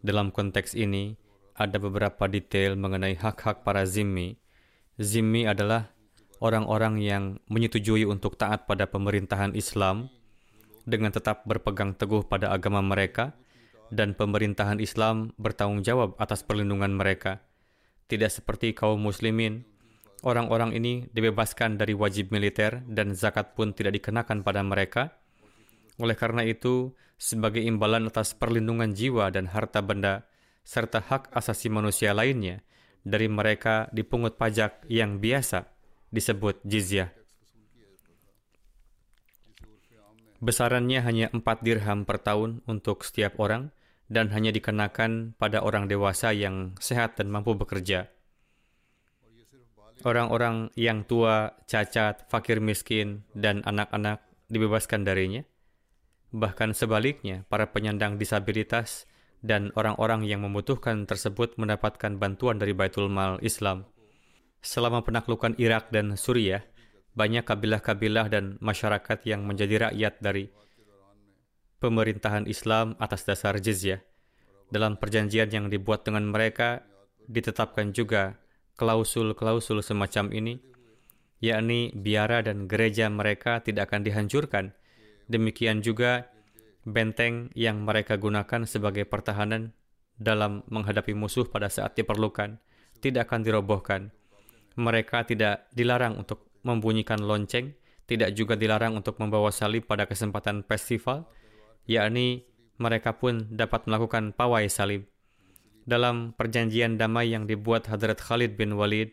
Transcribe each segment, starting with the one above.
Dalam konteks ini, ada beberapa detail mengenai hak-hak para zimmi. Zimmi adalah orang-orang yang menyetujui untuk taat pada pemerintahan Islam dengan tetap berpegang teguh pada agama mereka dan pemerintahan Islam bertanggung jawab atas perlindungan mereka. Tidak seperti kaum muslimin Orang-orang ini dibebaskan dari wajib militer dan zakat pun tidak dikenakan pada mereka. Oleh karena itu, sebagai imbalan atas perlindungan jiwa dan harta benda, serta hak asasi manusia lainnya, dari mereka dipungut pajak yang biasa disebut jizyah. Besarannya hanya 4 dirham per tahun untuk setiap orang dan hanya dikenakan pada orang dewasa yang sehat dan mampu bekerja orang-orang yang tua, cacat, fakir miskin, dan anak-anak dibebaskan darinya. Bahkan sebaliknya, para penyandang disabilitas dan orang-orang yang membutuhkan tersebut mendapatkan bantuan dari Baitul Mal Islam. Selama penaklukan Irak dan Suriah, banyak kabilah-kabilah dan masyarakat yang menjadi rakyat dari pemerintahan Islam atas dasar jizyah. Dalam perjanjian yang dibuat dengan mereka, ditetapkan juga klausul-klausul semacam ini, yakni biara dan gereja mereka tidak akan dihancurkan. Demikian juga benteng yang mereka gunakan sebagai pertahanan dalam menghadapi musuh pada saat diperlukan tidak akan dirobohkan. Mereka tidak dilarang untuk membunyikan lonceng, tidak juga dilarang untuk membawa salib pada kesempatan festival, yakni mereka pun dapat melakukan pawai salib dalam perjanjian damai yang dibuat Hadrat Khalid bin Walid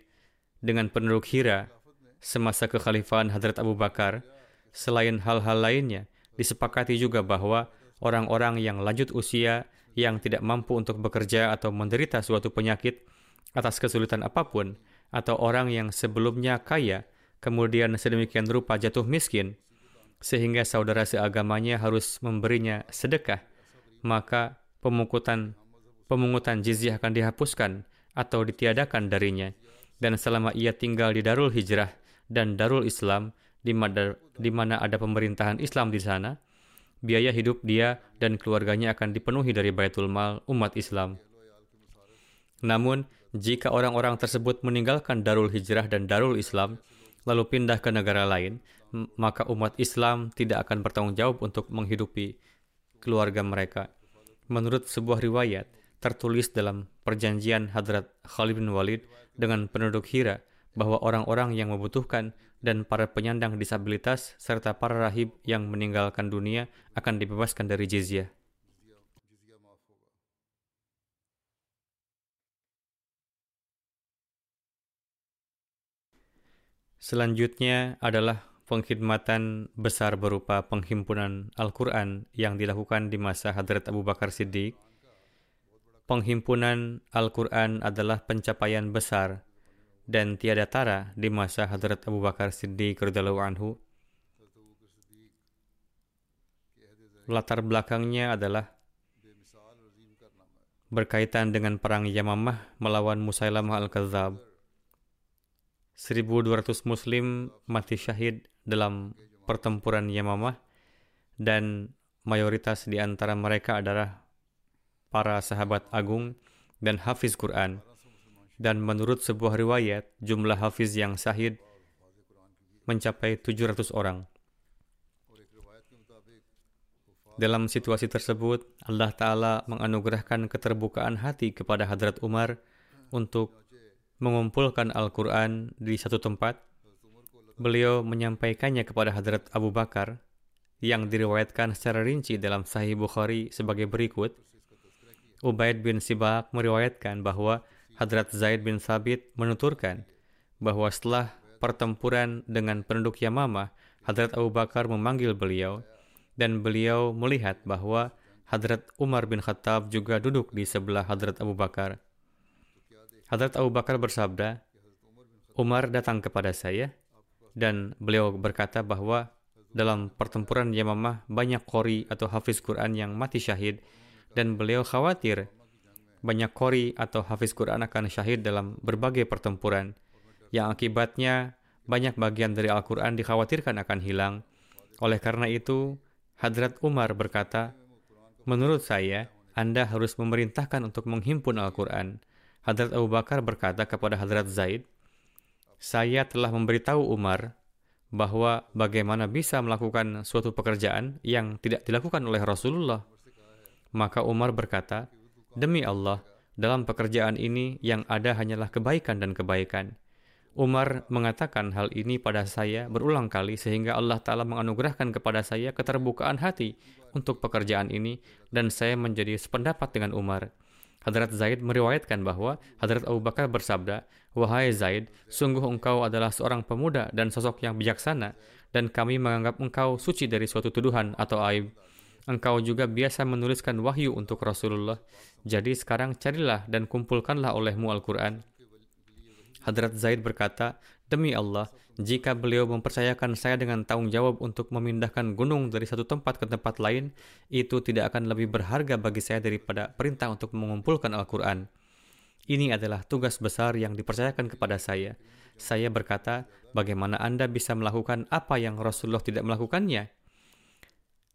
dengan penduduk Hira semasa kekhalifahan Hadrat Abu Bakar, selain hal-hal lainnya, disepakati juga bahwa orang-orang yang lanjut usia yang tidak mampu untuk bekerja atau menderita suatu penyakit atas kesulitan apa pun, atau orang yang sebelumnya kaya, kemudian sedemikian rupa jatuh miskin, sehingga saudara seagamanya harus memberinya sedekah, maka pemungutan pemungutan jizyah akan dihapuskan atau ditiadakan darinya. Dan selama ia tinggal di Darul Hijrah dan Darul Islam, di mana, di mana ada pemerintahan Islam di sana, biaya hidup dia dan keluarganya akan dipenuhi dari Baitul Mal umat Islam. Namun, jika orang-orang tersebut meninggalkan Darul Hijrah dan Darul Islam, lalu pindah ke negara lain, maka umat Islam tidak akan bertanggung jawab untuk menghidupi keluarga mereka. Menurut sebuah riwayat, tertulis dalam perjanjian Hadrat Khalid bin Walid dengan penduduk Hira bahwa orang-orang yang membutuhkan dan para penyandang disabilitas serta para rahib yang meninggalkan dunia akan dibebaskan dari jizyah. Selanjutnya adalah pengkhidmatan besar berupa penghimpunan Al-Quran yang dilakukan di masa Hadrat Abu Bakar Siddiq penghimpunan Al-Quran adalah pencapaian besar dan tiada tara di masa Hadrat Abu Bakar Siddiq radhiyallahu anhu. Latar belakangnya adalah berkaitan dengan perang Yamamah melawan Musailamah al-Kadzab. 1200 muslim mati syahid dalam pertempuran Yamamah dan mayoritas di antara mereka adalah para sahabat agung dan hafiz Quran. Dan menurut sebuah riwayat, jumlah hafiz yang syahid mencapai 700 orang. Dalam situasi tersebut, Allah Ta'ala menganugerahkan keterbukaan hati kepada Hadrat Umar untuk mengumpulkan Al-Quran di satu tempat. Beliau menyampaikannya kepada Hadrat Abu Bakar yang diriwayatkan secara rinci dalam Sahih Bukhari sebagai berikut. Ubaid bin Sibak meriwayatkan bahwa Hadrat Zaid bin Sabit menuturkan bahwa setelah pertempuran dengan penduduk Yamamah, Hadrat Abu Bakar memanggil beliau dan beliau melihat bahwa Hadrat Umar bin Khattab juga duduk di sebelah Hadrat Abu Bakar. Hadrat Abu Bakar bersabda, Umar datang kepada saya dan beliau berkata bahwa dalam pertempuran Yamamah banyak kori atau hafiz Quran yang mati syahid dan beliau khawatir banyak kori atau hafiz Quran akan syahid dalam berbagai pertempuran yang akibatnya banyak bagian dari Al-Quran dikhawatirkan akan hilang. Oleh karena itu, Hadrat Umar berkata, Menurut saya, Anda harus memerintahkan untuk menghimpun Al-Quran. Hadrat Abu Bakar berkata kepada Hadrat Zaid, Saya telah memberitahu Umar bahwa bagaimana bisa melakukan suatu pekerjaan yang tidak dilakukan oleh Rasulullah. Maka Umar berkata, Demi Allah, dalam pekerjaan ini yang ada hanyalah kebaikan dan kebaikan. Umar mengatakan hal ini pada saya berulang kali sehingga Allah Ta'ala menganugerahkan kepada saya keterbukaan hati untuk pekerjaan ini dan saya menjadi sependapat dengan Umar. Hadrat Zaid meriwayatkan bahwa Hadrat Abu Bakar bersabda, Wahai Zaid, sungguh engkau adalah seorang pemuda dan sosok yang bijaksana dan kami menganggap engkau suci dari suatu tuduhan atau aib. Engkau juga biasa menuliskan wahyu untuk Rasulullah. Jadi sekarang carilah dan kumpulkanlah olehmu Al-Quran Hadrat Zaid berkata, Demi Allah, jika beliau mempercayakan saya dengan tanggung jawab untuk memindahkan gunung dari satu tempat ke tempat lain, itu tidak akan lebih berharga bagi saya daripada perintah untuk mengumpulkan Al-Quran. Ini adalah tugas besar yang dipercayakan kepada saya. Saya berkata, bagaimana Anda bisa melakukan apa yang Rasulullah tidak melakukannya?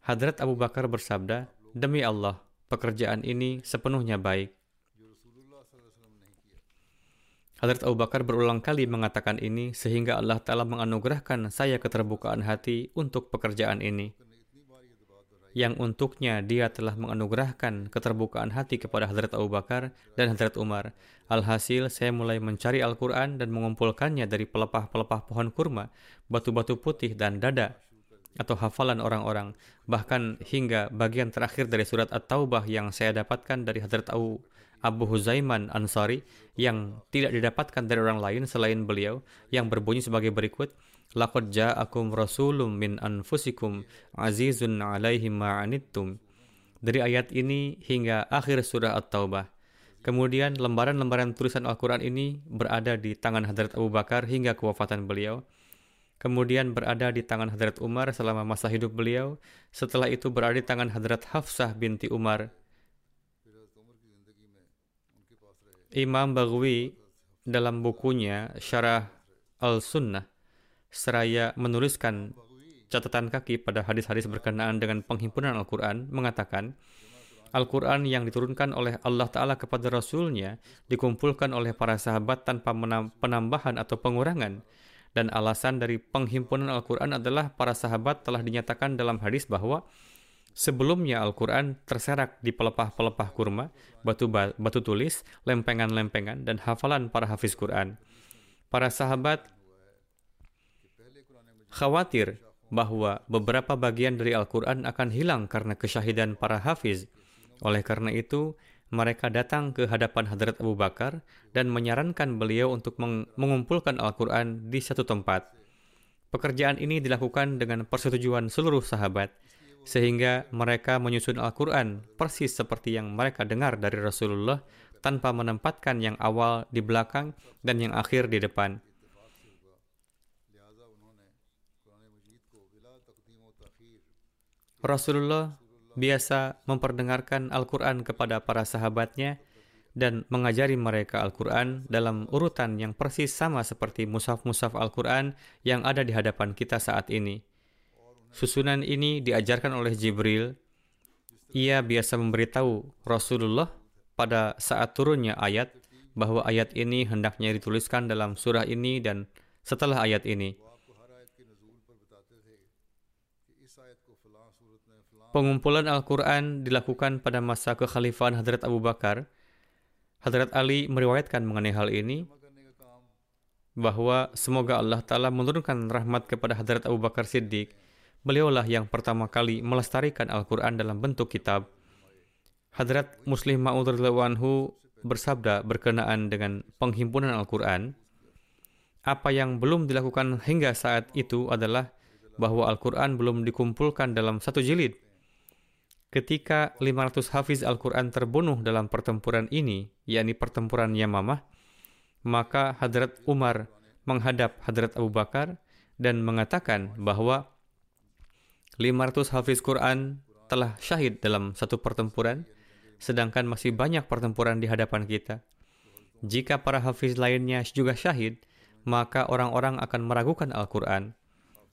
Hadrat Abu Bakar bersabda, Demi Allah, pekerjaan ini sepenuhnya baik. Hadrat Abu Bakar berulang kali mengatakan ini sehingga Allah Ta'ala menganugerahkan saya keterbukaan hati untuk pekerjaan ini. Yang untuknya dia telah menganugerahkan keterbukaan hati kepada Hadrat Abu Bakar dan Hadrat Umar. Alhasil saya mulai mencari Al-Quran dan mengumpulkannya dari pelepah-pelepah pohon kurma, batu-batu putih dan dada atau hafalan orang-orang. Bahkan hingga bagian terakhir dari surat At-Taubah yang saya dapatkan dari Hadrat Abu Abu Huzaiman Ansari yang tidak didapatkan dari orang lain selain beliau yang berbunyi sebagai berikut Laqad ja'akum rasulun min anfusikum azizun alaihi ma'anittum dari ayat ini hingga akhir surah At-Taubah. Kemudian lembaran-lembaran tulisan Al-Quran ini berada di tangan Hadrat Abu Bakar hingga kewafatan beliau. Kemudian berada di tangan Hadrat Umar selama masa hidup beliau. Setelah itu berada di tangan Hadrat Hafsah binti Umar Imam Baghawi dalam bukunya Syarah Al-Sunnah seraya menuliskan catatan kaki pada hadis-hadis berkenaan dengan penghimpunan Al-Quran mengatakan Al-Quran yang diturunkan oleh Allah Ta'ala kepada Rasulnya dikumpulkan oleh para sahabat tanpa penambahan atau pengurangan dan alasan dari penghimpunan Al-Quran adalah para sahabat telah dinyatakan dalam hadis bahwa Sebelumnya Al-Quran terserak di pelepah-pelepah kurma, batu, batu tulis, lempengan-lempengan, dan hafalan para hafiz Quran. Para sahabat khawatir bahwa beberapa bagian dari Al-Quran akan hilang karena kesyahidan para hafiz. Oleh karena itu, mereka datang ke hadapan Hadrat Abu Bakar dan menyarankan beliau untuk mengumpulkan Al-Quran di satu tempat. Pekerjaan ini dilakukan dengan persetujuan seluruh sahabat sehingga mereka menyusun Al-Quran persis seperti yang mereka dengar dari Rasulullah tanpa menempatkan yang awal di belakang dan yang akhir di depan. Rasulullah biasa memperdengarkan Al-Quran kepada para sahabatnya dan mengajari mereka Al-Quran dalam urutan yang persis sama seperti musaf-musaf Al-Quran yang ada di hadapan kita saat ini. Susunan ini diajarkan oleh Jibril. Ia biasa memberitahu Rasulullah pada saat turunnya ayat bahwa ayat ini hendaknya dituliskan dalam surah ini dan setelah ayat ini. Pengumpulan Al-Quran dilakukan pada masa kekhalifahan Hadrat Abu Bakar. Hadrat Ali meriwayatkan mengenai hal ini bahwa semoga Allah Ta'ala menurunkan rahmat kepada Hadrat Abu Bakar Siddiq. Beliaulah yang pertama kali melestarikan Al-Quran dalam bentuk kitab. Hadrat Muslim Ma'ud anhu bersabda berkenaan dengan penghimpunan Al-Quran. Apa yang belum dilakukan hingga saat itu adalah bahwa Al-Quran belum dikumpulkan dalam satu jilid. Ketika 500 hafiz Al-Quran terbunuh dalam pertempuran ini, yakni pertempuran Yamamah, maka Hadrat Umar menghadap Hadrat Abu Bakar dan mengatakan bahwa 500 hafiz Quran telah syahid dalam satu pertempuran, sedangkan masih banyak pertempuran di hadapan kita. Jika para hafiz lainnya juga syahid, maka orang-orang akan meragukan Al-Quran.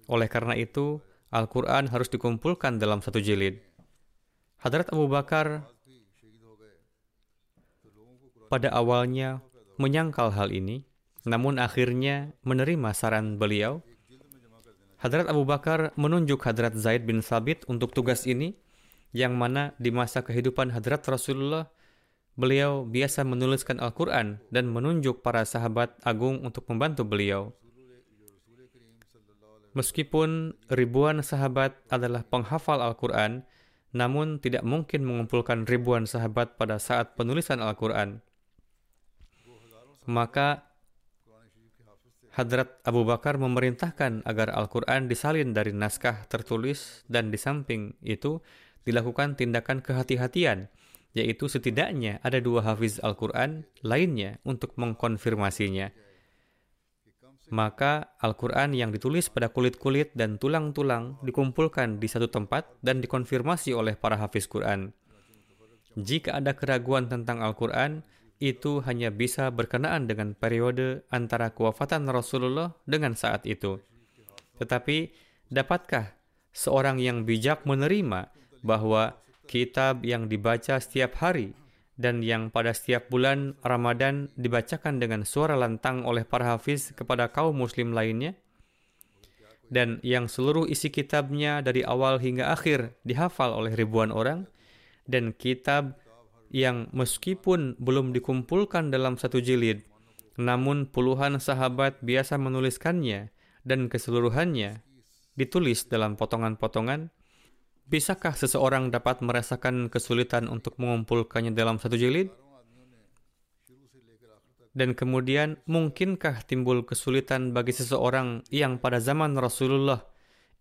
Oleh karena itu, Al-Quran harus dikumpulkan dalam satu jilid. Hadrat Abu Bakar pada awalnya menyangkal hal ini, namun akhirnya menerima saran beliau. Hadrat Abu Bakar menunjuk Hadrat Zaid bin Sabit untuk tugas ini, yang mana di masa kehidupan Hadrat Rasulullah, beliau biasa menuliskan Al-Quran dan menunjuk para sahabat agung untuk membantu beliau. Meskipun ribuan sahabat adalah penghafal Al-Quran, namun tidak mungkin mengumpulkan ribuan sahabat pada saat penulisan Al-Quran. Maka Hadrat Abu Bakar memerintahkan agar Al-Quran disalin dari naskah tertulis dan di samping itu dilakukan tindakan kehati-hatian, yaitu setidaknya ada dua hafiz Al-Quran lainnya untuk mengkonfirmasinya maka Al-Quran yang ditulis pada kulit-kulit dan tulang-tulang dikumpulkan di satu tempat dan dikonfirmasi oleh para hafiz Quran. Jika ada keraguan tentang Al-Quran, itu hanya bisa berkenaan dengan periode antara kewafatan Rasulullah dengan saat itu. Tetapi, dapatkah seorang yang bijak menerima bahwa kitab yang dibaca setiap hari dan yang pada setiap bulan Ramadan dibacakan dengan suara lantang oleh para hafiz kepada kaum muslim lainnya. Dan yang seluruh isi kitabnya dari awal hingga akhir dihafal oleh ribuan orang. Dan kitab yang meskipun belum dikumpulkan dalam satu jilid namun puluhan sahabat biasa menuliskannya dan keseluruhannya ditulis dalam potongan-potongan Bisakah seseorang dapat merasakan kesulitan untuk mengumpulkannya dalam satu jilid? Dan kemudian, mungkinkah timbul kesulitan bagi seseorang yang pada zaman Rasulullah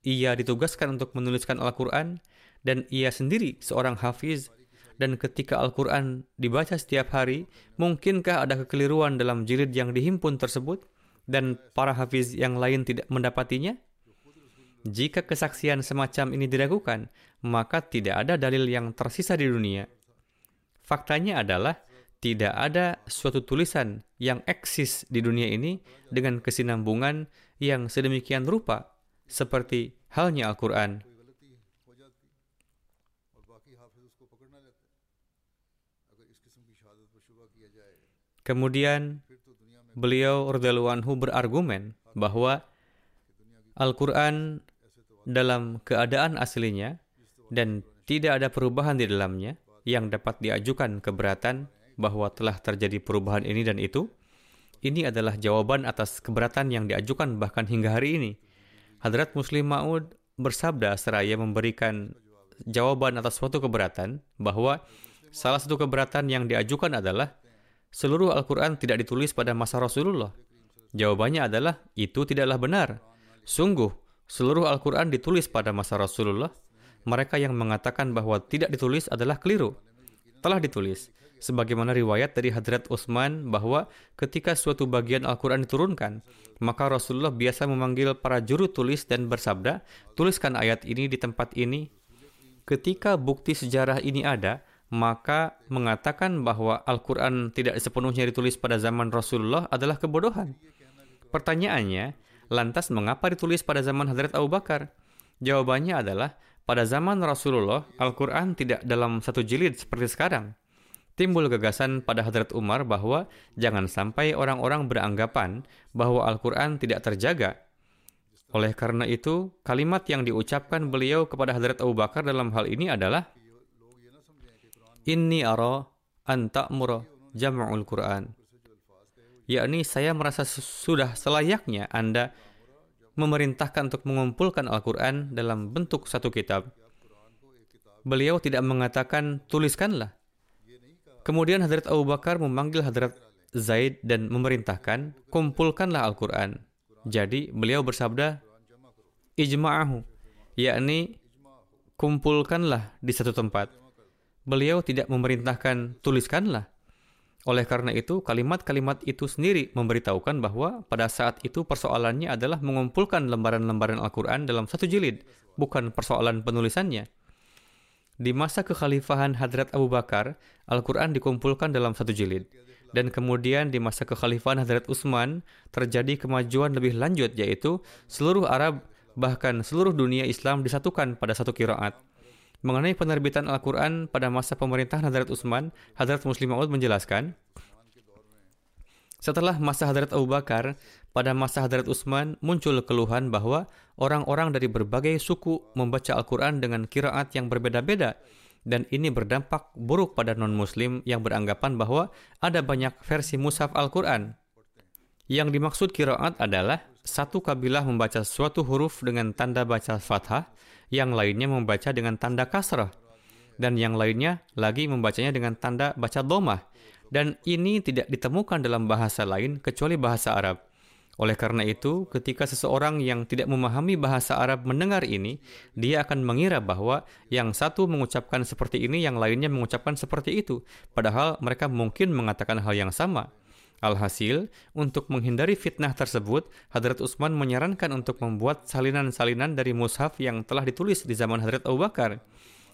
ia ditugaskan untuk menuliskan Al-Quran dan ia sendiri seorang hafiz dan ketika Al-Quran dibaca setiap hari, mungkinkah ada kekeliruan dalam jilid yang dihimpun tersebut dan para hafiz yang lain tidak mendapatinya? Jika kesaksian semacam ini diragukan, maka tidak ada dalil yang tersisa di dunia. Faktanya adalah tidak ada suatu tulisan yang eksis di dunia ini dengan kesinambungan yang sedemikian rupa seperti halnya Al-Quran. Kemudian beliau radhiyallahu berargumen bahwa Al-Quran dalam keadaan aslinya dan tidak ada perubahan di dalamnya yang dapat diajukan keberatan bahwa telah terjadi perubahan ini dan itu, ini adalah jawaban atas keberatan yang diajukan bahkan hingga hari ini. Hadrat Muslim Ma'ud bersabda seraya memberikan jawaban atas suatu keberatan bahwa salah satu keberatan yang diajukan adalah seluruh Al-Quran tidak ditulis pada masa Rasulullah. Jawabannya adalah itu tidaklah benar. Sungguh, seluruh Al-Quran ditulis pada masa Rasulullah. Mereka yang mengatakan bahwa tidak ditulis adalah keliru. Telah ditulis. Sebagaimana riwayat dari Hadrat Utsman bahwa ketika suatu bagian Al-Quran diturunkan, maka Rasulullah biasa memanggil para juru tulis dan bersabda, tuliskan ayat ini di tempat ini. ketika bukti sejarah ini ada, maka mengatakan bahwa Al-Quran tidak sepenuhnya ditulis pada zaman Rasulullah adalah kebodohan. Pertanyaannya, lantas mengapa ditulis pada zaman Hadrat Abu Bakar? Jawabannya adalah, pada zaman Rasulullah, Al-Quran tidak dalam satu jilid seperti sekarang. Timbul gagasan pada Hadrat Umar bahwa jangan sampai orang-orang beranggapan bahwa Al-Quran tidak terjaga. Oleh karena itu, kalimat yang diucapkan beliau kepada Hadrat Abu Bakar dalam hal ini adalah, Inni ara an ta'mura jam'ul Quran. Yakni saya merasa sudah selayaknya Anda memerintahkan untuk mengumpulkan Al-Quran dalam bentuk satu kitab. Beliau tidak mengatakan tuliskanlah. Kemudian Hadrat Abu Bakar memanggil Hadrat Zaid dan memerintahkan kumpulkanlah Al-Quran. Jadi beliau bersabda ijma'ahu, yakni kumpulkanlah di satu tempat beliau tidak memerintahkan tuliskanlah. Oleh karena itu, kalimat-kalimat itu sendiri memberitahukan bahwa pada saat itu persoalannya adalah mengumpulkan lembaran-lembaran Al-Quran dalam satu jilid, bukan persoalan penulisannya. Di masa kekhalifahan Hadrat Abu Bakar, Al-Quran dikumpulkan dalam satu jilid. Dan kemudian di masa kekhalifahan Hadrat Utsman terjadi kemajuan lebih lanjut yaitu seluruh Arab bahkan seluruh dunia Islam disatukan pada satu kiraat. Mengenai penerbitan Al-Quran pada masa pemerintahan Hadrat Utsman, Hadrat Muslim Maud menjelaskan, setelah masa Hadrat Abu Bakar, pada masa Hadrat Utsman muncul keluhan bahwa orang-orang dari berbagai suku membaca Al-Quran dengan kiraat yang berbeda-beda, dan ini berdampak buruk pada non-muslim yang beranggapan bahwa ada banyak versi mushaf Al-Quran. Yang dimaksud kiraat adalah satu kabilah membaca suatu huruf dengan tanda baca fathah, yang lainnya membaca dengan tanda kasrah, dan yang lainnya lagi membacanya dengan tanda baca domah. Dan ini tidak ditemukan dalam bahasa lain kecuali bahasa Arab. Oleh karena itu, ketika seseorang yang tidak memahami bahasa Arab mendengar ini, dia akan mengira bahwa yang satu mengucapkan seperti ini, yang lainnya mengucapkan seperti itu. Padahal mereka mungkin mengatakan hal yang sama. Alhasil, untuk menghindari fitnah tersebut, Hadrat Utsman menyarankan untuk membuat salinan-salinan dari mushaf yang telah ditulis di zaman Hadrat Abu Bakar,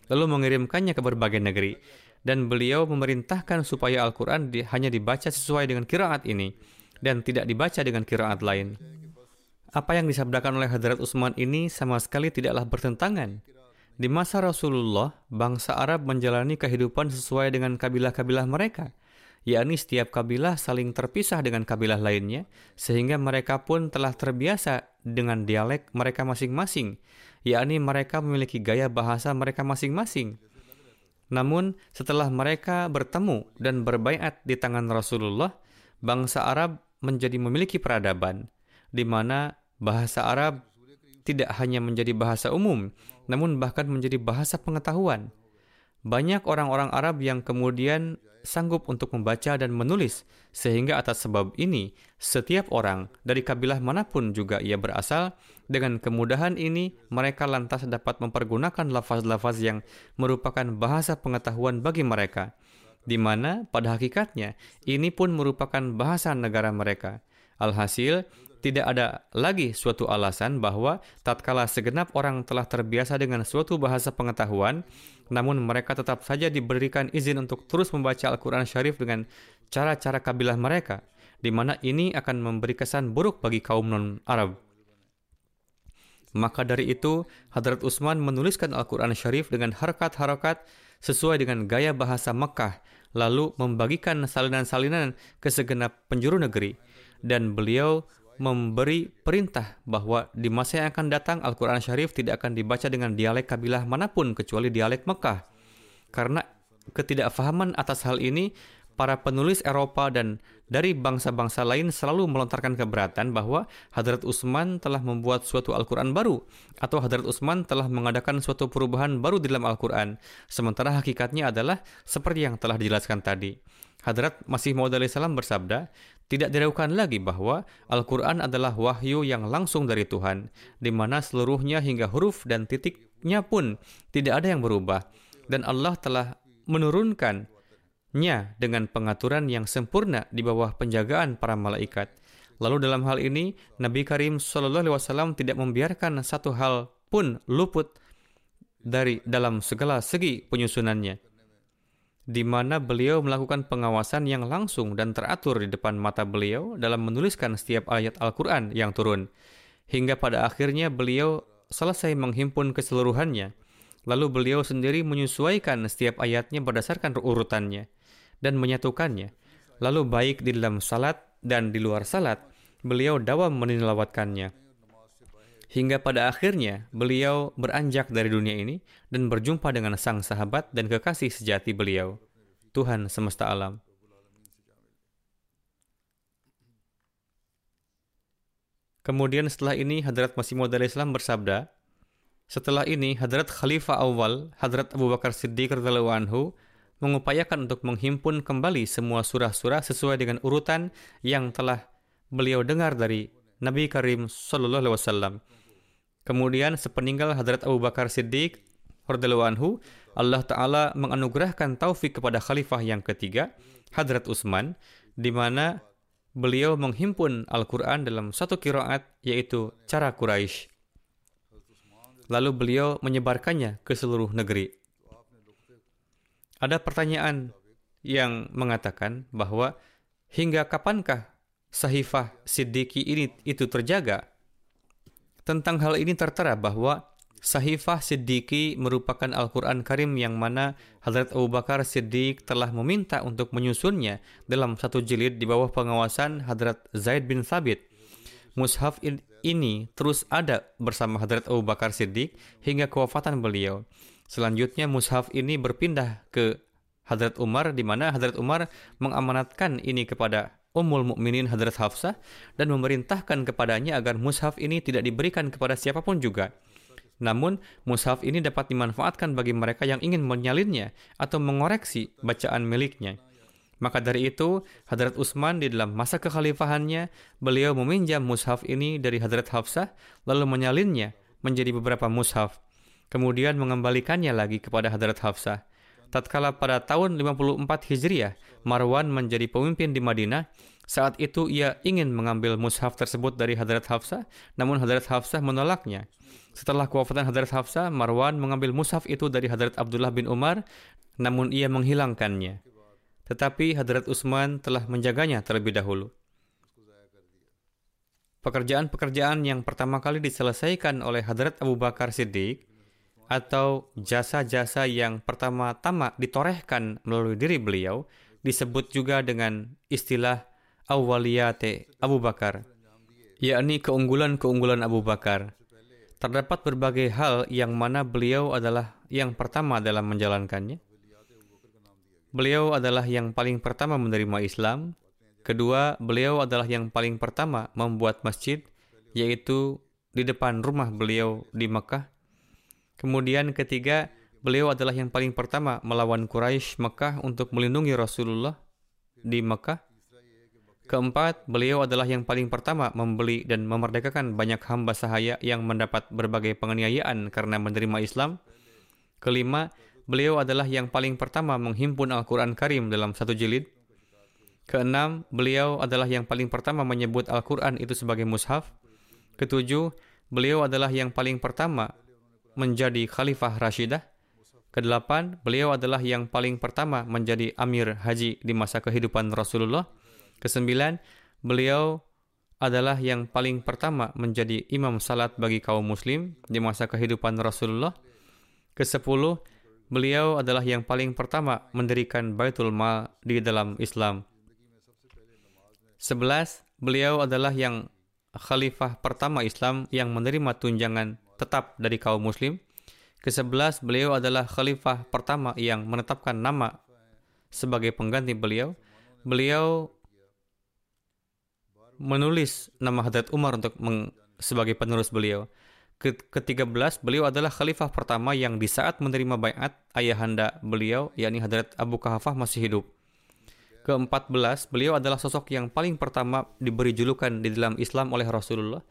lalu mengirimkannya ke berbagai negeri. Dan beliau memerintahkan supaya Al-Quran di, hanya dibaca sesuai dengan kiraat ini, dan tidak dibaca dengan kiraat lain. Apa yang disabdakan oleh Hadrat Utsman ini sama sekali tidaklah bertentangan. Di masa Rasulullah, bangsa Arab menjalani kehidupan sesuai dengan kabilah-kabilah mereka – yakni setiap kabilah saling terpisah dengan kabilah lainnya, sehingga mereka pun telah terbiasa dengan dialek mereka masing-masing, yakni mereka memiliki gaya bahasa mereka masing-masing. Namun, setelah mereka bertemu dan berbaiat di tangan Rasulullah, bangsa Arab menjadi memiliki peradaban, di mana bahasa Arab tidak hanya menjadi bahasa umum, namun bahkan menjadi bahasa pengetahuan. Banyak orang-orang Arab yang kemudian sanggup untuk membaca dan menulis, sehingga atas sebab ini, setiap orang dari kabilah mana pun juga ia berasal, dengan kemudahan ini mereka lantas dapat mempergunakan lafaz-lafaz yang merupakan bahasa pengetahuan bagi mereka, di mana pada hakikatnya ini pun merupakan bahasa negara mereka. Alhasil, tidak ada lagi suatu alasan bahwa tatkala segenap orang telah terbiasa dengan suatu bahasa pengetahuan, namun mereka tetap saja diberikan izin untuk terus membaca Al-Quran Syarif dengan cara-cara kabilah mereka, di mana ini akan memberi kesan buruk bagi kaum non-Arab. Maka dari itu, Hadrat Utsman menuliskan Al-Quran Syarif dengan harakat-harakat sesuai dengan gaya bahasa Mekah, lalu membagikan salinan-salinan ke segenap penjuru negeri. Dan beliau memberi perintah bahwa di masa yang akan datang Al-Quran Syarif tidak akan dibaca dengan dialek kabilah mana pun kecuali dialek Mekah. Karena ketidakfahaman atas hal ini, para penulis Eropa dan dari bangsa-bangsa lain selalu melontarkan keberatan bahwa Hadrat Utsman telah membuat suatu Al-Quran baru atau Hadrat Utsman telah mengadakan suatu perubahan baru di dalam Al-Quran. Sementara hakikatnya adalah seperti yang telah dijelaskan tadi. Hadrat Masih Maud salam bersabda, tidak diragukan lagi bahwa Al-Quran adalah wahyu yang langsung dari Tuhan, di mana seluruhnya hingga huruf dan titiknya pun tidak ada yang berubah. Dan Allah telah menurunkannya dengan pengaturan yang sempurna di bawah penjagaan para malaikat. Lalu dalam hal ini, Nabi Karim SAW tidak membiarkan satu hal pun luput dari dalam segala segi penyusunannya, di mana beliau melakukan pengawasan yang langsung dan teratur di depan mata beliau dalam menuliskan setiap ayat Al-Quran yang turun, hingga pada akhirnya beliau selesai menghimpun keseluruhannya. Lalu beliau sendiri menyesuaikan setiap ayatnya berdasarkan urutannya dan menyatukannya. Lalu baik di dalam salat dan di luar salat, beliau dawam menilawatkannya. Hingga pada akhirnya beliau beranjak dari dunia ini dan berjumpa dengan sang sahabat dan kekasih sejati beliau, Tuhan semesta alam. Kemudian setelah ini Hadrat Masih Maud Islam bersabda, setelah ini Hadrat Khalifah awal, Hadrat Abu Bakar Siddiq radhiyallahu anhu mengupayakan untuk menghimpun kembali semua surah-surah sesuai dengan urutan yang telah beliau dengar dari Nabi Karim Sallallahu Alaihi Wasallam. Kemudian sepeninggal Hadrat Abu Bakar Siddiq radhiyallahu anhu, Allah Taala menganugerahkan taufik kepada khalifah yang ketiga, Hadrat Utsman, di mana beliau menghimpun Al-Quran dalam satu kiraat yaitu cara Quraisy. Lalu beliau menyebarkannya ke seluruh negeri. Ada pertanyaan yang mengatakan bahwa hingga kapankah sahifah Siddiqi ini itu terjaga? Tentang hal ini tertera bahwa Sahifah Siddiqi merupakan Al-Quran Karim yang mana Hadrat Abu Bakar Siddiq telah meminta untuk menyusunnya dalam satu jilid di bawah pengawasan Hadrat Zaid bin Thabit. Mushaf ini terus ada bersama Hadrat Abu Bakar Siddiq hingga kewafatan beliau. Selanjutnya mushaf ini berpindah ke Hadrat Umar di mana Hadrat Umar mengamanatkan ini kepada Ummul Mukminin Hadrat Hafsah dan memerintahkan kepadanya agar mushaf ini tidak diberikan kepada siapa pun juga. Namun, mushaf ini dapat dimanfaatkan bagi mereka yang ingin menyalinnya atau mengoreksi bacaan miliknya. Maka dari itu, Hadrat Utsman di dalam masa kekhalifahannya, beliau meminjam mushaf ini dari Hadrat Hafsah, lalu menyalinnya menjadi beberapa mushaf. Kemudian mengembalikannya lagi kepada Hadrat Hafsah. Tatkala pada tahun 54 Hijriah, Marwan menjadi pemimpin di Madinah, saat itu ia ingin mengambil mushaf tersebut dari Hadrat Hafsah, namun Hadrat Hafsah menolaknya. Setelah kewafatan Hadrat Hafsah, Marwan mengambil mushaf itu dari Hadrat Abdullah bin Umar, namun ia menghilangkannya. Tetapi Hadrat Utsman telah menjaganya terlebih dahulu. Pekerjaan-pekerjaan yang pertama kali diselesaikan oleh Hadrat Abu Bakar Siddiq atau jasa-jasa yang pertama-tama ditorehkan melalui diri beliau disebut juga dengan istilah awaliyate Abu Bakar, yakni keunggulan-keunggulan Abu Bakar. Terdapat berbagai hal yang mana beliau adalah yang pertama dalam menjalankannya. Beliau adalah yang paling pertama menerima Islam. Kedua, beliau adalah yang paling pertama membuat masjid, yaitu di depan rumah beliau di Mekah. Kemudian ketiga, beliau adalah yang paling pertama melawan Quraisy Mekah untuk melindungi Rasulullah di Mekah. Keempat, beliau adalah yang paling pertama membeli dan memerdekakan banyak hamba sahaya yang mendapat berbagai penganiayaan karena menerima Islam. Kelima, beliau adalah yang paling pertama menghimpun Al-Quran Karim dalam satu jilid. Keenam, beliau adalah yang paling pertama menyebut Al-Quran itu sebagai mushaf. Ketujuh, beliau adalah yang paling pertama menjadi Khalifah Rashidah. Kedelapan, beliau adalah yang paling pertama menjadi Amir Haji di masa kehidupan Rasulullah. Kesembilan, beliau adalah yang paling pertama menjadi imam salat bagi kaum muslim di masa kehidupan Rasulullah. Kesepuluh, beliau adalah yang paling pertama mendirikan Baitul Mal di dalam Islam. Sebelas, beliau adalah yang khalifah pertama Islam yang menerima tunjangan tetap dari kaum muslim. Kesebelas, beliau adalah khalifah pertama yang menetapkan nama sebagai pengganti beliau. Beliau menulis nama Hadrat Umar untuk meng, sebagai penerus beliau. Ke-13, beliau adalah khalifah pertama yang di saat menerima bayat ayahanda beliau, yakni Hadrat Abu Kahafah masih hidup. Ke-14, beliau adalah sosok yang paling pertama diberi julukan di dalam Islam oleh Rasulullah.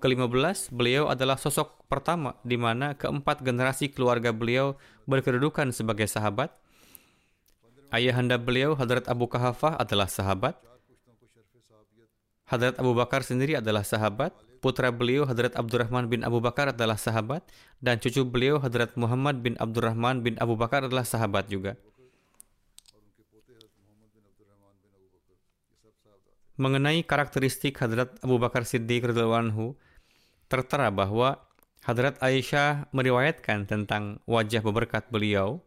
Ke-15, beliau adalah sosok pertama di mana keempat generasi keluarga beliau berkedudukan sebagai sahabat. Ayahanda beliau, Hadrat Abu Kahafah adalah sahabat. Hadrat Abu Bakar sendiri adalah sahabat. putra beliau Hadrat Abdurrahman bin Abu Bakar adalah sahabat dan cucu beliau Hadrat Muhammad bin Abdurrahman bin Abu Bakar adalah sahabat juga. Mengenai karakteristik Hadrat Abu Bakar Siddiq radhiyallahu anhu, tertera bahwa Hadrat Aisyah meriwayatkan tentang wajah beberkat beliau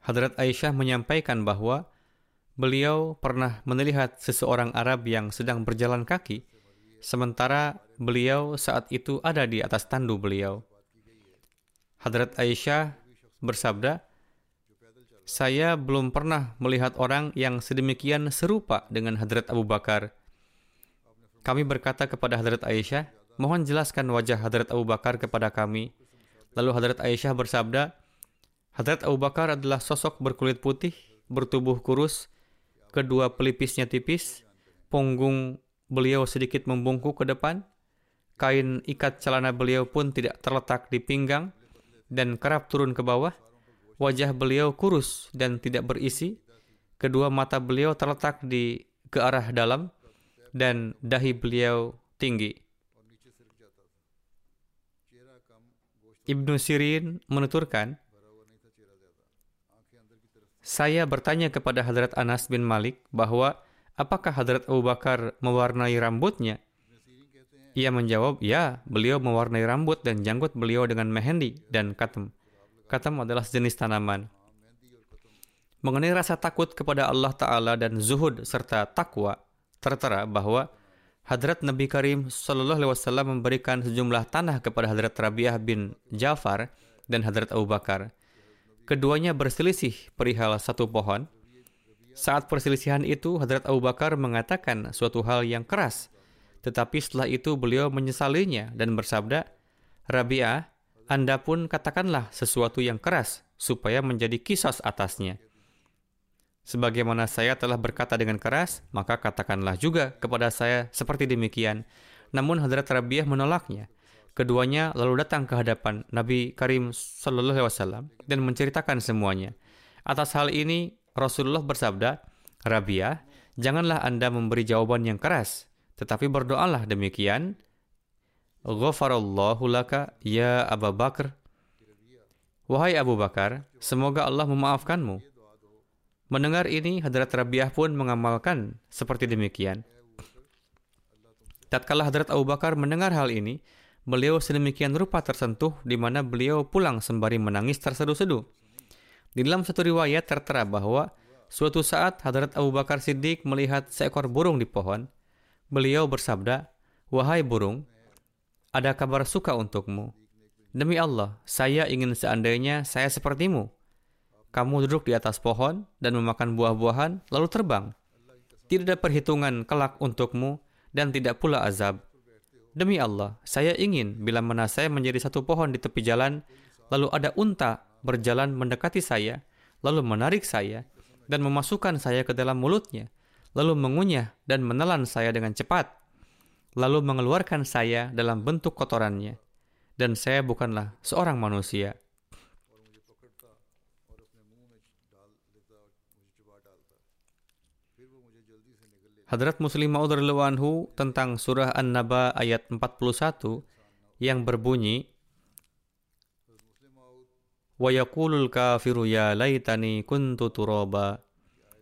Hadrat Aisyah menyampaikan bahwa beliau pernah melihat seseorang Arab yang sedang berjalan kaki, sementara beliau saat itu ada di atas tandu beliau. Hadrat Aisyah bersabda, saya belum pernah melihat orang yang sedemikian serupa dengan Hadrat Abu Bakar. Kami berkata kepada Hadrat Aisyah, mohon jelaskan wajah Hadrat Abu Bakar kepada kami. Lalu Hadrat Aisyah bersabda, Hadrat Abu Bakar adalah sosok berkulit putih, bertubuh kurus, kedua pelipisnya tipis, punggung beliau sedikit membungkuk ke depan, kain ikat celana beliau pun tidak terletak di pinggang dan kerap turun ke bawah, wajah beliau kurus dan tidak berisi, kedua mata beliau terletak di ke arah dalam, dan dahi beliau tinggi. Ibnu Sirin menuturkan, saya bertanya kepada Hadrat Anas bin Malik bahwa apakah Hadrat Abu Bakar mewarnai rambutnya? Ia menjawab, ya, beliau mewarnai rambut dan janggut beliau dengan mehendi dan katem. Katem adalah jenis tanaman. Mengenai rasa takut kepada Allah Ta'ala dan zuhud serta takwa, tertera bahwa Hadrat Nabi Karim Sallallahu Alaihi Wasallam memberikan sejumlah tanah kepada Hadrat Rabiah bin Jafar dan Hadrat Abu Bakar. Keduanya berselisih perihal satu pohon. Saat perselisihan itu, Hadrat Abu Bakar mengatakan suatu hal yang keras. Tetapi setelah itu beliau menyesalinya dan bersabda, Rabi'ah, Anda pun katakanlah sesuatu yang keras supaya menjadi kisos atasnya. Sebagaimana saya telah berkata dengan keras, maka katakanlah juga kepada saya seperti demikian. Namun Hadrat Rabi'ah menolaknya. Keduanya lalu datang ke hadapan Nabi Karim Sallallahu Alaihi Wasallam dan menceritakan semuanya. Atas hal ini Rasulullah bersabda, Rabia, janganlah anda memberi jawaban yang keras, tetapi berdoalah demikian. Ghafarallahu laka ya Abu Bakar. Wahai Abu Bakar, semoga Allah memaafkanmu. Mendengar ini, Hadrat Rabiah pun mengamalkan seperti demikian. Tatkala Hadrat Abu Bakar mendengar hal ini, beliau sedemikian rupa tersentuh di mana beliau pulang sembari menangis terseduh-seduh. Di dalam satu riwayat tertera bahwa suatu saat Hadrat Abu Bakar Siddiq melihat seekor burung di pohon. Beliau bersabda, Wahai burung, ada kabar suka untukmu. Demi Allah, saya ingin seandainya saya sepertimu. Kamu duduk di atas pohon dan memakan buah-buahan, lalu terbang. Tidak ada perhitungan kelak untukmu dan tidak pula azab. Demi Allah, saya ingin bila mana saya menjadi satu pohon di tepi jalan, lalu ada unta berjalan mendekati saya, lalu menarik saya, dan memasukkan saya ke dalam mulutnya, lalu mengunyah dan menelan saya dengan cepat, lalu mengeluarkan saya dalam bentuk kotorannya, dan saya bukanlah seorang manusia. Hadrat Muslim Ma'ud anhu tentang surah An-Naba ayat 41 yang berbunyi wa yaqulul kafiru ya laitani kuntu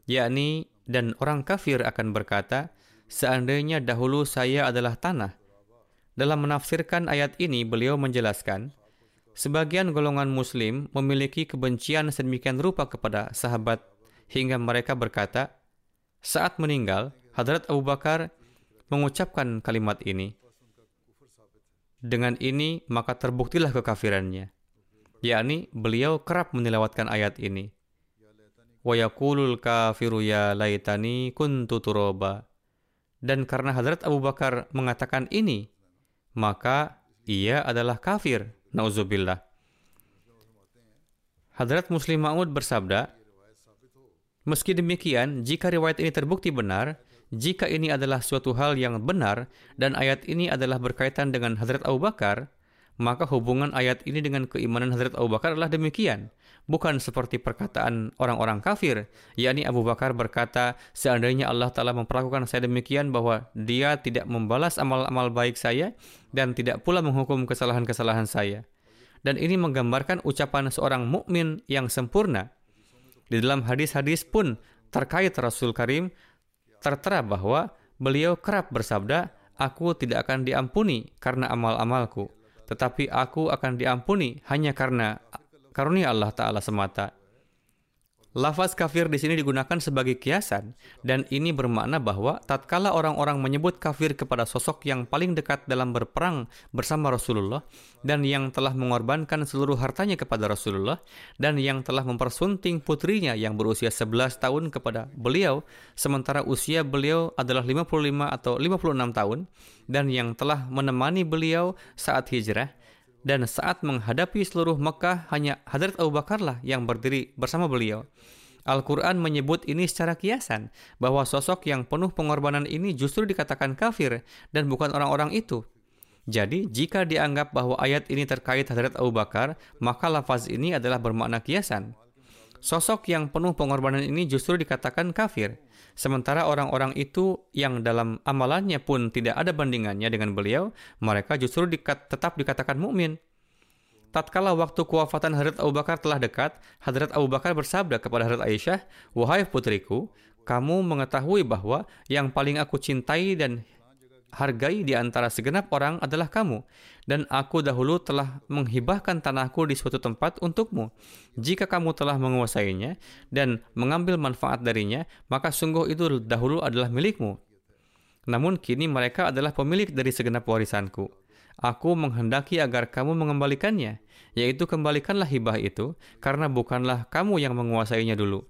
yakni dan orang kafir akan berkata seandainya dahulu saya adalah tanah dalam menafsirkan ayat ini beliau menjelaskan sebagian golongan muslim memiliki kebencian sedemikian rupa kepada sahabat hingga mereka berkata saat meninggal Hadrat Abu Bakar mengucapkan kalimat ini. Dengan ini maka terbuktilah kekafirannya. Yakni beliau kerap menilawatkan ayat ini. Yaqulul kafiru ya laitani kuntu turoba. Dan karena Hadrat Abu Bakar mengatakan ini, maka ia adalah kafir. Nauzubillah. Hadrat Muslim Ma'ud bersabda, Meski demikian, jika riwayat ini terbukti benar, jika ini adalah suatu hal yang benar dan ayat ini adalah berkaitan dengan Hadrat Abu Bakar, maka hubungan ayat ini dengan keimanan Hazrat Abu Bakar adalah demikian. Bukan seperti perkataan orang-orang kafir, yakni Abu Bakar berkata, seandainya Allah Ta'ala memperlakukan saya demikian bahwa dia tidak membalas amal-amal baik saya dan tidak pula menghukum kesalahan-kesalahan saya. Dan ini menggambarkan ucapan seorang mukmin yang sempurna. Di dalam hadis-hadis pun terkait Rasul Karim tertera bahwa beliau kerap bersabda, aku tidak akan diampuni karena amal-amalku tetapi aku akan diampuni hanya karena karunia Allah Ta'ala semata. Lafaz kafir di sini digunakan sebagai kiasan, dan ini bermakna bahwa tatkala orang-orang menyebut kafir kepada sosok yang paling dekat dalam berperang bersama Rasulullah, dan yang telah mengorbankan seluruh hartanya kepada Rasulullah, dan yang telah mempersunting putrinya yang berusia 11 tahun kepada beliau, sementara usia beliau adalah 55 atau 56 tahun, dan yang telah menemani beliau saat hijrah, dan saat menghadapi seluruh Mekah hanya Hadrat Abu Bakar lah yang berdiri bersama beliau. Al-Quran menyebut ini secara kiasan, bahwa sosok yang penuh pengorbanan ini justru dikatakan kafir dan bukan orang-orang itu. Jadi, jika dianggap bahwa ayat ini terkait Hadrat Abu Bakar, maka lafaz ini adalah bermakna kiasan. Sosok yang penuh pengorbanan ini justru dikatakan kafir, sementara orang-orang itu yang dalam amalannya pun tidak ada bandingannya dengan beliau, mereka justru dikat, tetap dikatakan mukmin. Tatkala waktu kewafatan Hadrat Abu Bakar telah dekat, Hadrat Abu Bakar bersabda kepada Hadrat Aisyah, "Wahai putriku, kamu mengetahui bahwa yang paling aku cintai dan hargai di antara segenap orang adalah kamu, dan aku dahulu telah menghibahkan tanahku di suatu tempat untukmu. Jika kamu telah menguasainya dan mengambil manfaat darinya, maka sungguh itu dahulu adalah milikmu. Namun kini mereka adalah pemilik dari segenap warisanku." Aku menghendaki agar kamu mengembalikannya, yaitu kembalikanlah hibah itu, karena bukanlah kamu yang menguasainya dulu.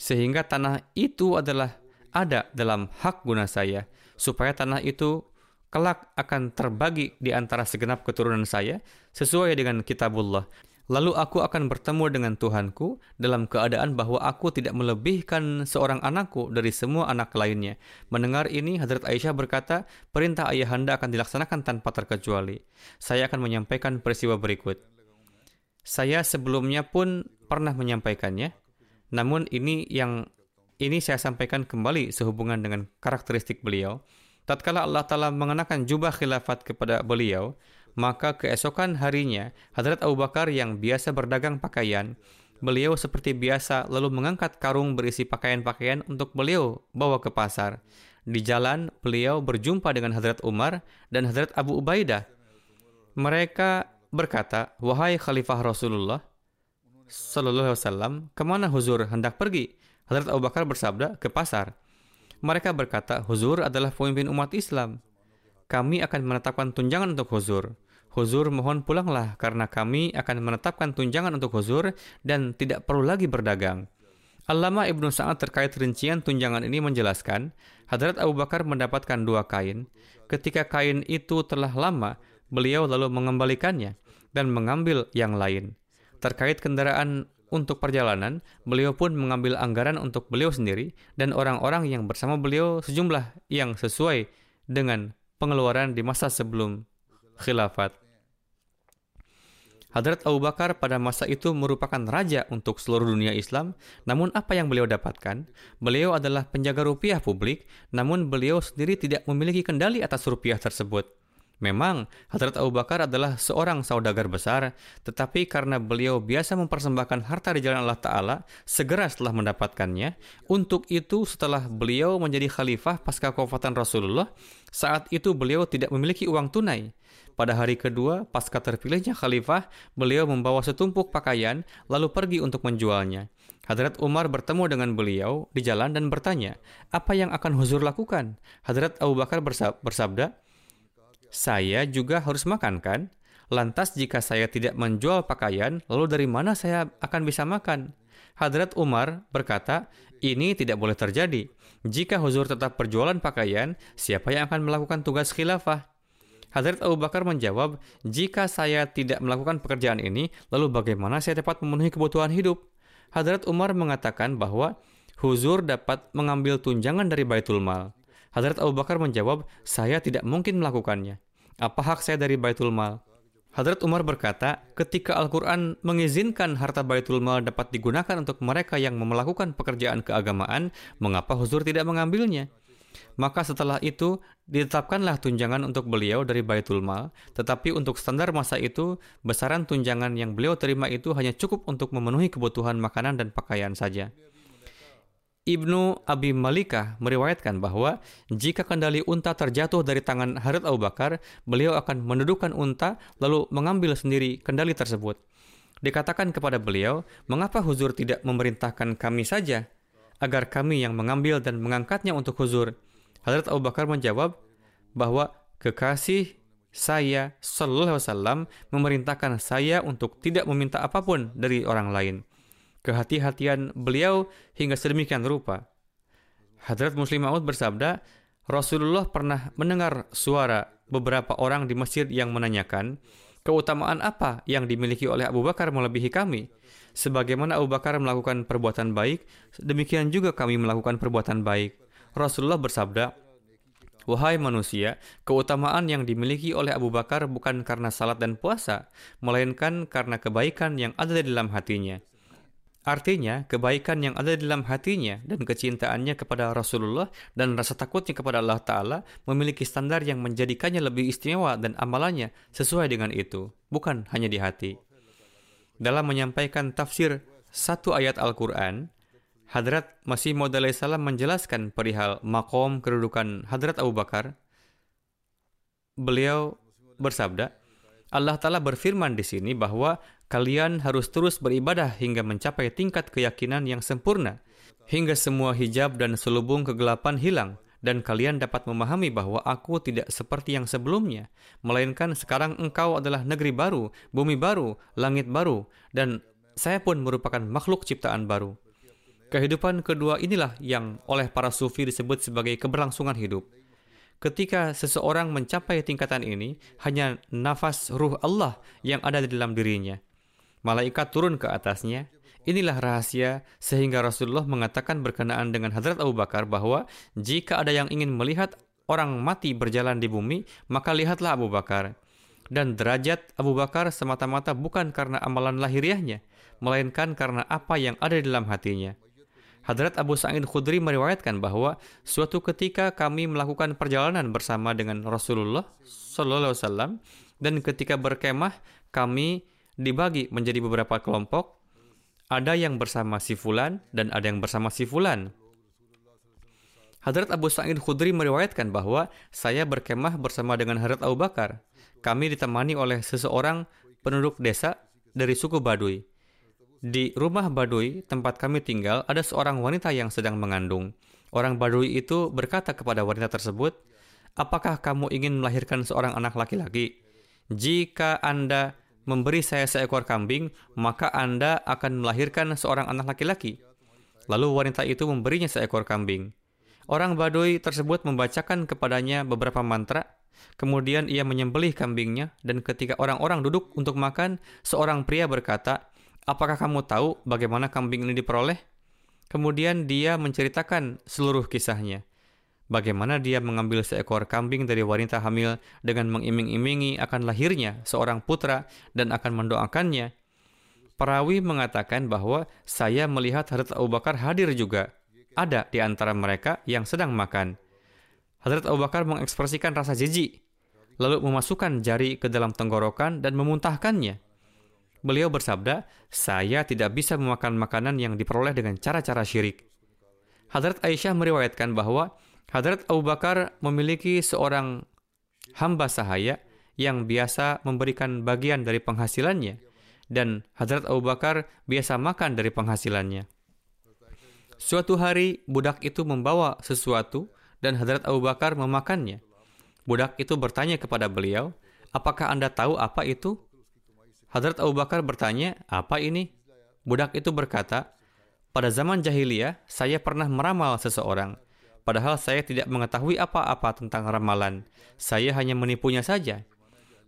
Sehingga tanah itu adalah ada dalam hak guna saya, supaya tanah itu kelak akan terbagi di antara segenap keturunan saya, sesuai dengan kitabullah, Lalu aku akan bertemu dengan Tuhanku dalam keadaan bahwa aku tidak melebihkan seorang anakku dari semua anak lainnya. Mendengar ini, Hadrat Aisyah berkata, perintah ayahanda akan dilaksanakan tanpa terkecuali. Saya akan menyampaikan peristiwa berikut. Saya sebelumnya pun pernah menyampaikannya, namun ini yang ini saya sampaikan kembali sehubungan dengan karakteristik beliau. Tatkala Allah Ta'ala mengenakan jubah khilafat kepada beliau, maka keesokan harinya, Hadrat Abu Bakar yang biasa berdagang pakaian, beliau seperti biasa lalu mengangkat karung berisi pakaian-pakaian untuk beliau bawa ke pasar. Di jalan, beliau berjumpa dengan Hadrat Umar dan Hadrat Abu Ubaidah. Mereka berkata, Wahai Khalifah Rasulullah, Sallallahu Alaihi Wasallam, ke mana Huzur hendak pergi? Hadrat Abu Bakar bersabda, ke pasar. Mereka berkata, Huzur adalah pemimpin umat Islam. Kami akan menetapkan tunjangan untuk Huzur. Huzur mohon pulanglah karena kami akan menetapkan tunjangan untuk huzur dan tidak perlu lagi berdagang. Allama Ibnu Sa'ad terkait rincian tunjangan ini menjelaskan, Hadrat Abu Bakar mendapatkan dua kain. Ketika kain itu telah lama, beliau lalu mengembalikannya dan mengambil yang lain. Terkait kendaraan untuk perjalanan, beliau pun mengambil anggaran untuk beliau sendiri dan orang-orang yang bersama beliau sejumlah yang sesuai dengan pengeluaran di masa sebelum khilafat. Hadrat Abu Bakar pada masa itu merupakan raja untuk seluruh dunia Islam, namun apa yang beliau dapatkan? Beliau adalah penjaga rupiah publik, namun beliau sendiri tidak memiliki kendali atas rupiah tersebut. Memang, Hadrat Abu Bakar adalah seorang saudagar besar, tetapi karena beliau biasa mempersembahkan harta di jalan Allah Ta'ala, segera setelah mendapatkannya, untuk itu setelah beliau menjadi khalifah pasca kewafatan Rasulullah, saat itu beliau tidak memiliki uang tunai. Pada hari kedua, pasca terpilihnya khalifah, beliau membawa setumpuk pakaian lalu pergi untuk menjualnya. Hadrat Umar bertemu dengan beliau di jalan dan bertanya, apa yang akan Huzur lakukan? Hadrat Abu Bakar bersabda, saya juga harus makan kan? Lantas jika saya tidak menjual pakaian, lalu dari mana saya akan bisa makan? Hadrat Umar berkata, ini tidak boleh terjadi. Jika Huzur tetap berjualan pakaian, siapa yang akan melakukan tugas khilafah? Hadrat Abu Bakar menjawab, jika saya tidak melakukan pekerjaan ini, lalu bagaimana saya dapat memenuhi kebutuhan hidup? Hadrat Umar mengatakan bahwa Huzur dapat mengambil tunjangan dari Baitul Mal. Hadrat Abu Bakar menjawab, saya tidak mungkin melakukannya. Apa hak saya dari Baitul Mal? Hadrat Umar berkata, ketika Al-Quran mengizinkan harta Baitul Mal dapat digunakan untuk mereka yang melakukan pekerjaan keagamaan, mengapa Huzur tidak mengambilnya? Maka setelah itu, ditetapkanlah tunjangan untuk beliau dari Baitul Mal, tetapi untuk standar masa itu, besaran tunjangan yang beliau terima itu hanya cukup untuk memenuhi kebutuhan makanan dan pakaian saja. Ibnu Abi Malikah meriwayatkan bahwa jika kendali unta terjatuh dari tangan Harith Abu Bakar, beliau akan mendudukkan unta lalu mengambil sendiri kendali tersebut. Dikatakan kepada beliau, mengapa Huzur tidak memerintahkan kami saja agar kami yang mengambil dan mengangkatnya untuk Huzur? Hadrat Abu Bakar menjawab bahwa kekasih saya Sallallahu Alaihi Wasallam memerintahkan saya untuk tidak meminta apa pun dari orang lain kehati-hatian beliau hingga sedemikian rupa. Hadrat Muslim Maud bersabda, Rasulullah pernah mendengar suara beberapa orang di masjid yang menanyakan, keutamaan apa yang dimiliki oleh Abu Bakar melebihi kami? Sebagaimana Abu Bakar melakukan perbuatan baik, demikian juga kami melakukan perbuatan baik. Rasulullah bersabda, Wahai manusia, keutamaan yang dimiliki oleh Abu Bakar bukan karena salat dan puasa, melainkan karena kebaikan yang ada di dalam hatinya. Artinya, kebaikan yang ada dalam hatinya dan kecintaannya kepada Rasulullah dan rasa takutnya kepada Allah Ta'ala memiliki standar yang menjadikannya lebih istimewa dan amalannya sesuai dengan itu, bukan hanya di hati. Dalam menyampaikan tafsir satu ayat Al-Quran, Hadrat Masih Maud salam menjelaskan perihal makom kedudukan Hadrat Abu Bakar. Beliau bersabda, Allah Ta'ala berfirman di sini bahwa kalian harus terus beribadah hingga mencapai tingkat keyakinan yang sempurna, hingga semua hijab dan selubung kegelapan hilang, dan kalian dapat memahami bahwa aku tidak seperti yang sebelumnya, melainkan sekarang engkau adalah negeri baru, bumi baru, langit baru, dan saya pun merupakan makhluk ciptaan baru. Kehidupan kedua inilah yang oleh para sufi disebut sebagai keberlangsungan hidup. Ketika seseorang mencapai tingkatan ini, hanya nafas ruh Allah yang ada di dalam dirinya malaikat turun ke atasnya. Inilah rahasia sehingga Rasulullah mengatakan berkenaan dengan Hadrat Abu Bakar bahwa jika ada yang ingin melihat orang mati berjalan di bumi, maka lihatlah Abu Bakar. Dan derajat Abu Bakar semata-mata bukan karena amalan lahiriahnya, melainkan karena apa yang ada di dalam hatinya. Hadrat Abu Sa'id Khudri meriwayatkan bahwa suatu ketika kami melakukan perjalanan bersama dengan Rasulullah Sallallahu Alaihi Wasallam dan ketika berkemah kami dibagi menjadi beberapa kelompok. Ada yang bersama si fulan dan ada yang bersama si fulan. Hadrat Abu Sa'id Khudri meriwayatkan bahwa saya berkemah bersama dengan Hadrat Abu Bakar. Kami ditemani oleh seseorang penduduk desa dari suku Baduy. Di rumah Baduy, tempat kami tinggal, ada seorang wanita yang sedang mengandung. Orang Baduy itu berkata kepada wanita tersebut, Apakah kamu ingin melahirkan seorang anak laki-laki? Jika Anda memberi saya seekor kambing, maka Anda akan melahirkan seorang anak laki-laki. Lalu wanita itu memberinya seekor kambing. Orang Baduy tersebut membacakan kepadanya beberapa mantra, kemudian ia menyembelih kambingnya, dan ketika orang-orang duduk untuk makan, seorang pria berkata, Apakah kamu tahu bagaimana kambing ini diperoleh? Kemudian dia menceritakan seluruh kisahnya bagaimana dia mengambil seekor kambing dari wanita hamil dengan mengiming-imingi akan lahirnya seorang putra dan akan mendoakannya. Perawi mengatakan bahwa saya melihat Hadrat Abu Bakar hadir juga. Ada di antara mereka yang sedang makan. Hadrat Abu Bakar mengekspresikan rasa jijik, lalu memasukkan jari ke dalam tenggorokan dan memuntahkannya. Beliau bersabda, saya tidak bisa memakan makanan yang diperoleh dengan cara-cara syirik. Hadrat Aisyah meriwayatkan bahwa Hadrat Abu Bakar memiliki seorang hamba sahaya yang biasa memberikan bagian dari penghasilannya dan Hadrat Abu Bakar biasa makan dari penghasilannya. Suatu hari budak itu membawa sesuatu dan Hadrat Abu Bakar memakannya. Budak itu bertanya kepada beliau, "Apakah Anda tahu apa itu?" Hadrat Abu Bakar bertanya, "Apa ini?" Budak itu berkata, "Pada zaman jahiliyah, saya pernah meramal seseorang Padahal saya tidak mengetahui apa-apa tentang ramalan. Saya hanya menipunya saja.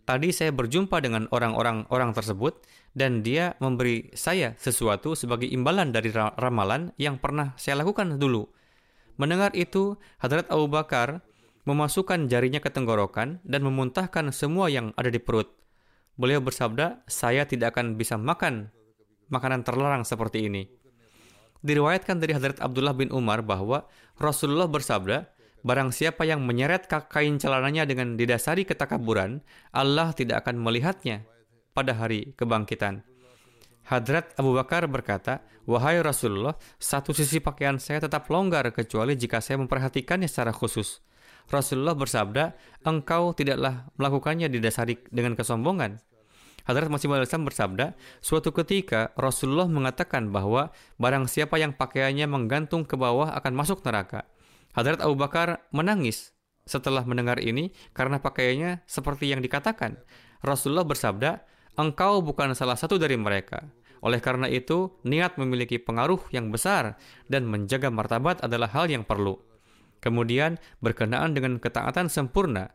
Tadi saya berjumpa dengan orang-orang orang tersebut dan dia memberi saya sesuatu sebagai imbalan dari ramalan yang pernah saya lakukan dulu. Mendengar itu, Hadrat Abu Bakar memasukkan jarinya ke tenggorokan dan memuntahkan semua yang ada di perut. beliau bersabda, saya tidak akan bisa makan makanan terlarang seperti ini. Diriwayatkan dari Hadrat Abdullah bin Umar bahwa Rasulullah bersabda, barang siapa yang menyeret kain celananya dengan didasari ketakaburan, Allah tidak akan melihatnya pada hari kebangkitan. Hadrat Abu Bakar berkata, Wahai Rasulullah, satu sisi pakaian saya tetap longgar kecuali jika saya memperhatikannya secara khusus. Rasulullah bersabda, engkau tidaklah melakukannya didasari dengan kesombongan. Hadrat Masih Maud bersabda, suatu ketika Rasulullah mengatakan bahwa barang siapa yang pakaiannya menggantung ke bawah akan masuk neraka. Hadrat Abu Bakar menangis setelah mendengar ini karena pakaiannya seperti yang dikatakan. Rasulullah bersabda, engkau bukan salah satu dari mereka. Oleh karena itu, niat memiliki pengaruh yang besar dan menjaga martabat adalah hal yang perlu. Kemudian, berkenaan dengan ketaatan sempurna,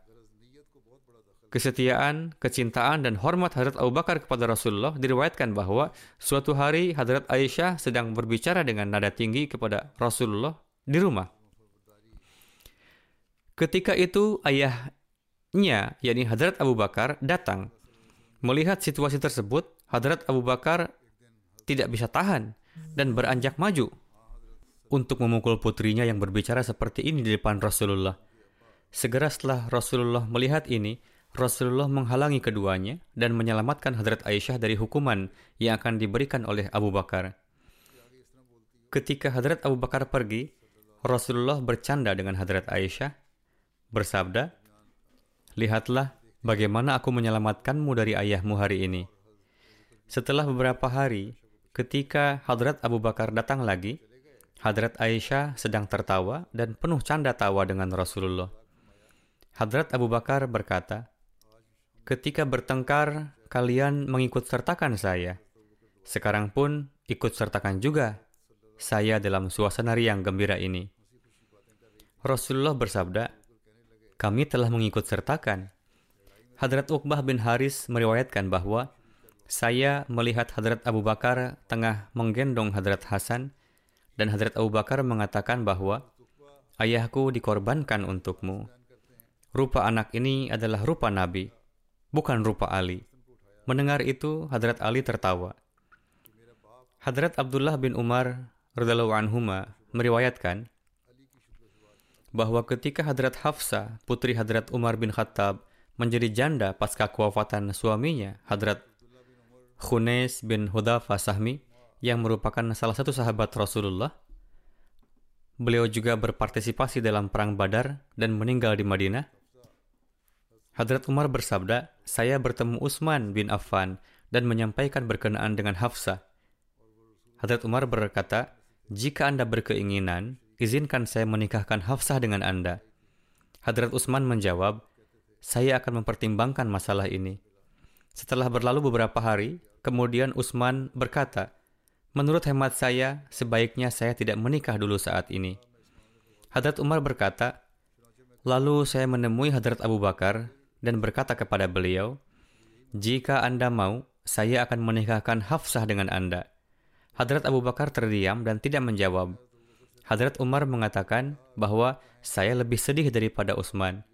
kesetiaan, kecintaan, dan hormat Hadrat Abu Bakar kepada Rasulullah diriwayatkan bahwa suatu hari Hadrat Aisyah sedang berbicara dengan nada tinggi kepada Rasulullah di rumah. Ketika itu ayahnya, yakni Hadrat Abu Bakar, datang. Melihat situasi tersebut, Hadrat Abu Bakar tidak bisa tahan dan beranjak maju untuk memukul putrinya yang berbicara seperti ini di depan Rasulullah. Segera setelah Rasulullah melihat ini, Rasulullah menghalangi keduanya dan menyelamatkan Hadrat Aisyah dari hukuman yang akan diberikan oleh Abu Bakar. Ketika Hadrat Abu Bakar pergi, Rasulullah bercanda dengan Hadrat Aisyah, bersabda, Lihatlah bagaimana aku menyelamatkanmu dari ayahmu hari ini. Setelah beberapa hari, ketika Hadrat Abu Bakar datang lagi, Hadrat Aisyah sedang tertawa dan penuh canda tawa dengan Rasulullah. Hadrat Abu Bakar berkata, Ketika bertengkar, kalian mengikut sertakan saya. Sekarang pun ikut sertakan juga saya dalam suasana riang gembira ini. Rasulullah bersabda, kami telah mengikut sertakan. Hadrat Uqbah bin Haris meriwayatkan bahwa saya melihat Hadrat Abu Bakar tengah menggendong Hadrat Hasan dan Hadrat Abu Bakar mengatakan bahwa ayahku dikorbankan untukmu. Rupa anak ini adalah rupa Nabi bukan rupa Ali. Mendengar itu, Hadrat Ali tertawa. Hadrat Abdullah bin Umar radhiallahu anhuma meriwayatkan bahwa ketika Hadrat Hafsa, putri Hadrat Umar bin Khattab, menjadi janda pasca kewafatan suaminya, Hadrat Khunes bin Hudafa Sahmi, yang merupakan salah satu sahabat Rasulullah, beliau juga berpartisipasi dalam perang Badar dan meninggal di Madinah. Hadrat Umar bersabda, saya bertemu Utsman bin Affan dan menyampaikan berkenaan dengan Hafsah. Hadrat Umar berkata, jika Anda berkeinginan, izinkan saya menikahkan Hafsah dengan Anda. Hadrat Utsman menjawab, saya akan mempertimbangkan masalah ini. Setelah berlalu beberapa hari, kemudian Utsman berkata, menurut hemat saya, sebaiknya saya tidak menikah dulu saat ini. Hadrat Umar berkata, lalu saya menemui Hadrat Abu Bakar dan berkata kepada beliau, "Jika Anda mau, saya akan menikahkan Hafsah dengan Anda." Hadrat Abu Bakar terdiam dan tidak menjawab. Hadrat Umar mengatakan bahwa saya lebih sedih daripada Utsman.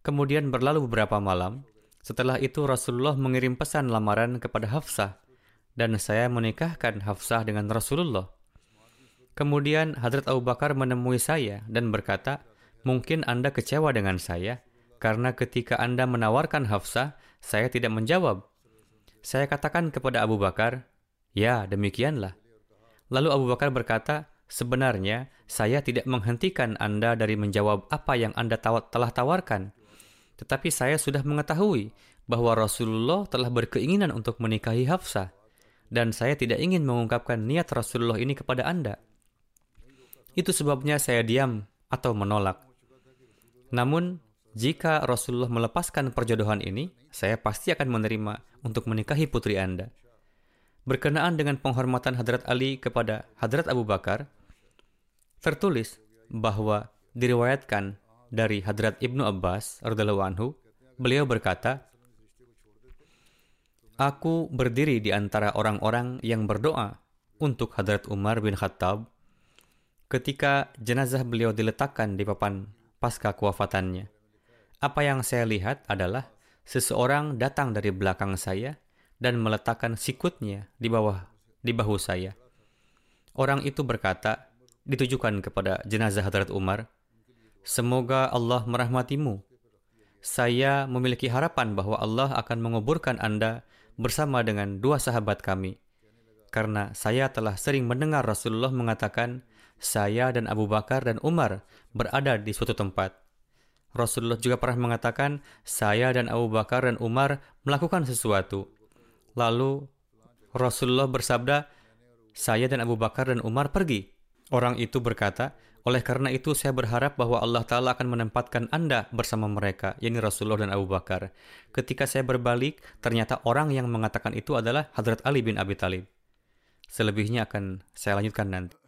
Kemudian berlalu beberapa malam. Setelah itu Rasulullah mengirim pesan lamaran kepada Hafsah dan saya menikahkan Hafsah dengan Rasulullah. Kemudian Hadrat Abu Bakar menemui saya dan berkata, "Mungkin Anda kecewa dengan saya, karena ketika Anda menawarkan Hafsah, saya tidak menjawab. Saya katakan kepada Abu Bakar, ya demikianlah. Lalu Abu Bakar berkata, sebenarnya saya tidak menghentikan Anda dari menjawab apa yang Anda telah tawarkan. Tetapi saya sudah mengetahui bahwa Rasulullah telah berkeinginan untuk menikahi Hafsah. Dan saya tidak ingin mengungkapkan niat Rasulullah ini kepada Anda. Itu sebabnya saya diam atau menolak. Namun, jika Rasulullah melepaskan perjodohan ini, saya pasti akan menerima untuk menikahi putri Anda. Berkenaan dengan penghormatan Hadrat Ali kepada Hadrat Abu Bakar, tertulis bahwa diriwayatkan dari Hadrat Ibnu Abbas radhiallahu anhu, beliau berkata, Aku berdiri di antara orang-orang yang berdoa untuk Hadrat Umar bin Khattab ketika jenazah beliau diletakkan di papan pasca kewafatannya. Apa yang saya lihat adalah seseorang datang dari belakang saya dan meletakkan sikutnya di bawah di bahu saya. Orang itu berkata, ditujukan kepada jenazah Hadrat Umar, Semoga Allah merahmatimu. Saya memiliki harapan bahwa Allah akan menguburkan Anda bersama dengan dua sahabat kami. Karena saya telah sering mendengar Rasulullah mengatakan, saya dan Abu Bakar dan Umar berada di suatu tempat. Rasulullah juga pernah mengatakan, saya dan Abu Bakar dan Umar melakukan sesuatu. Lalu Rasulullah bersabda, saya dan Abu Bakar dan Umar pergi. Orang itu berkata, oleh karena itu saya berharap bahwa Allah Ta'ala akan menempatkan Anda bersama mereka, yakni Rasulullah dan Abu Bakar. Ketika saya berbalik, ternyata orang yang mengatakan itu adalah Hadrat Ali bin Abi Talib. Selebihnya akan saya lanjutkan nanti.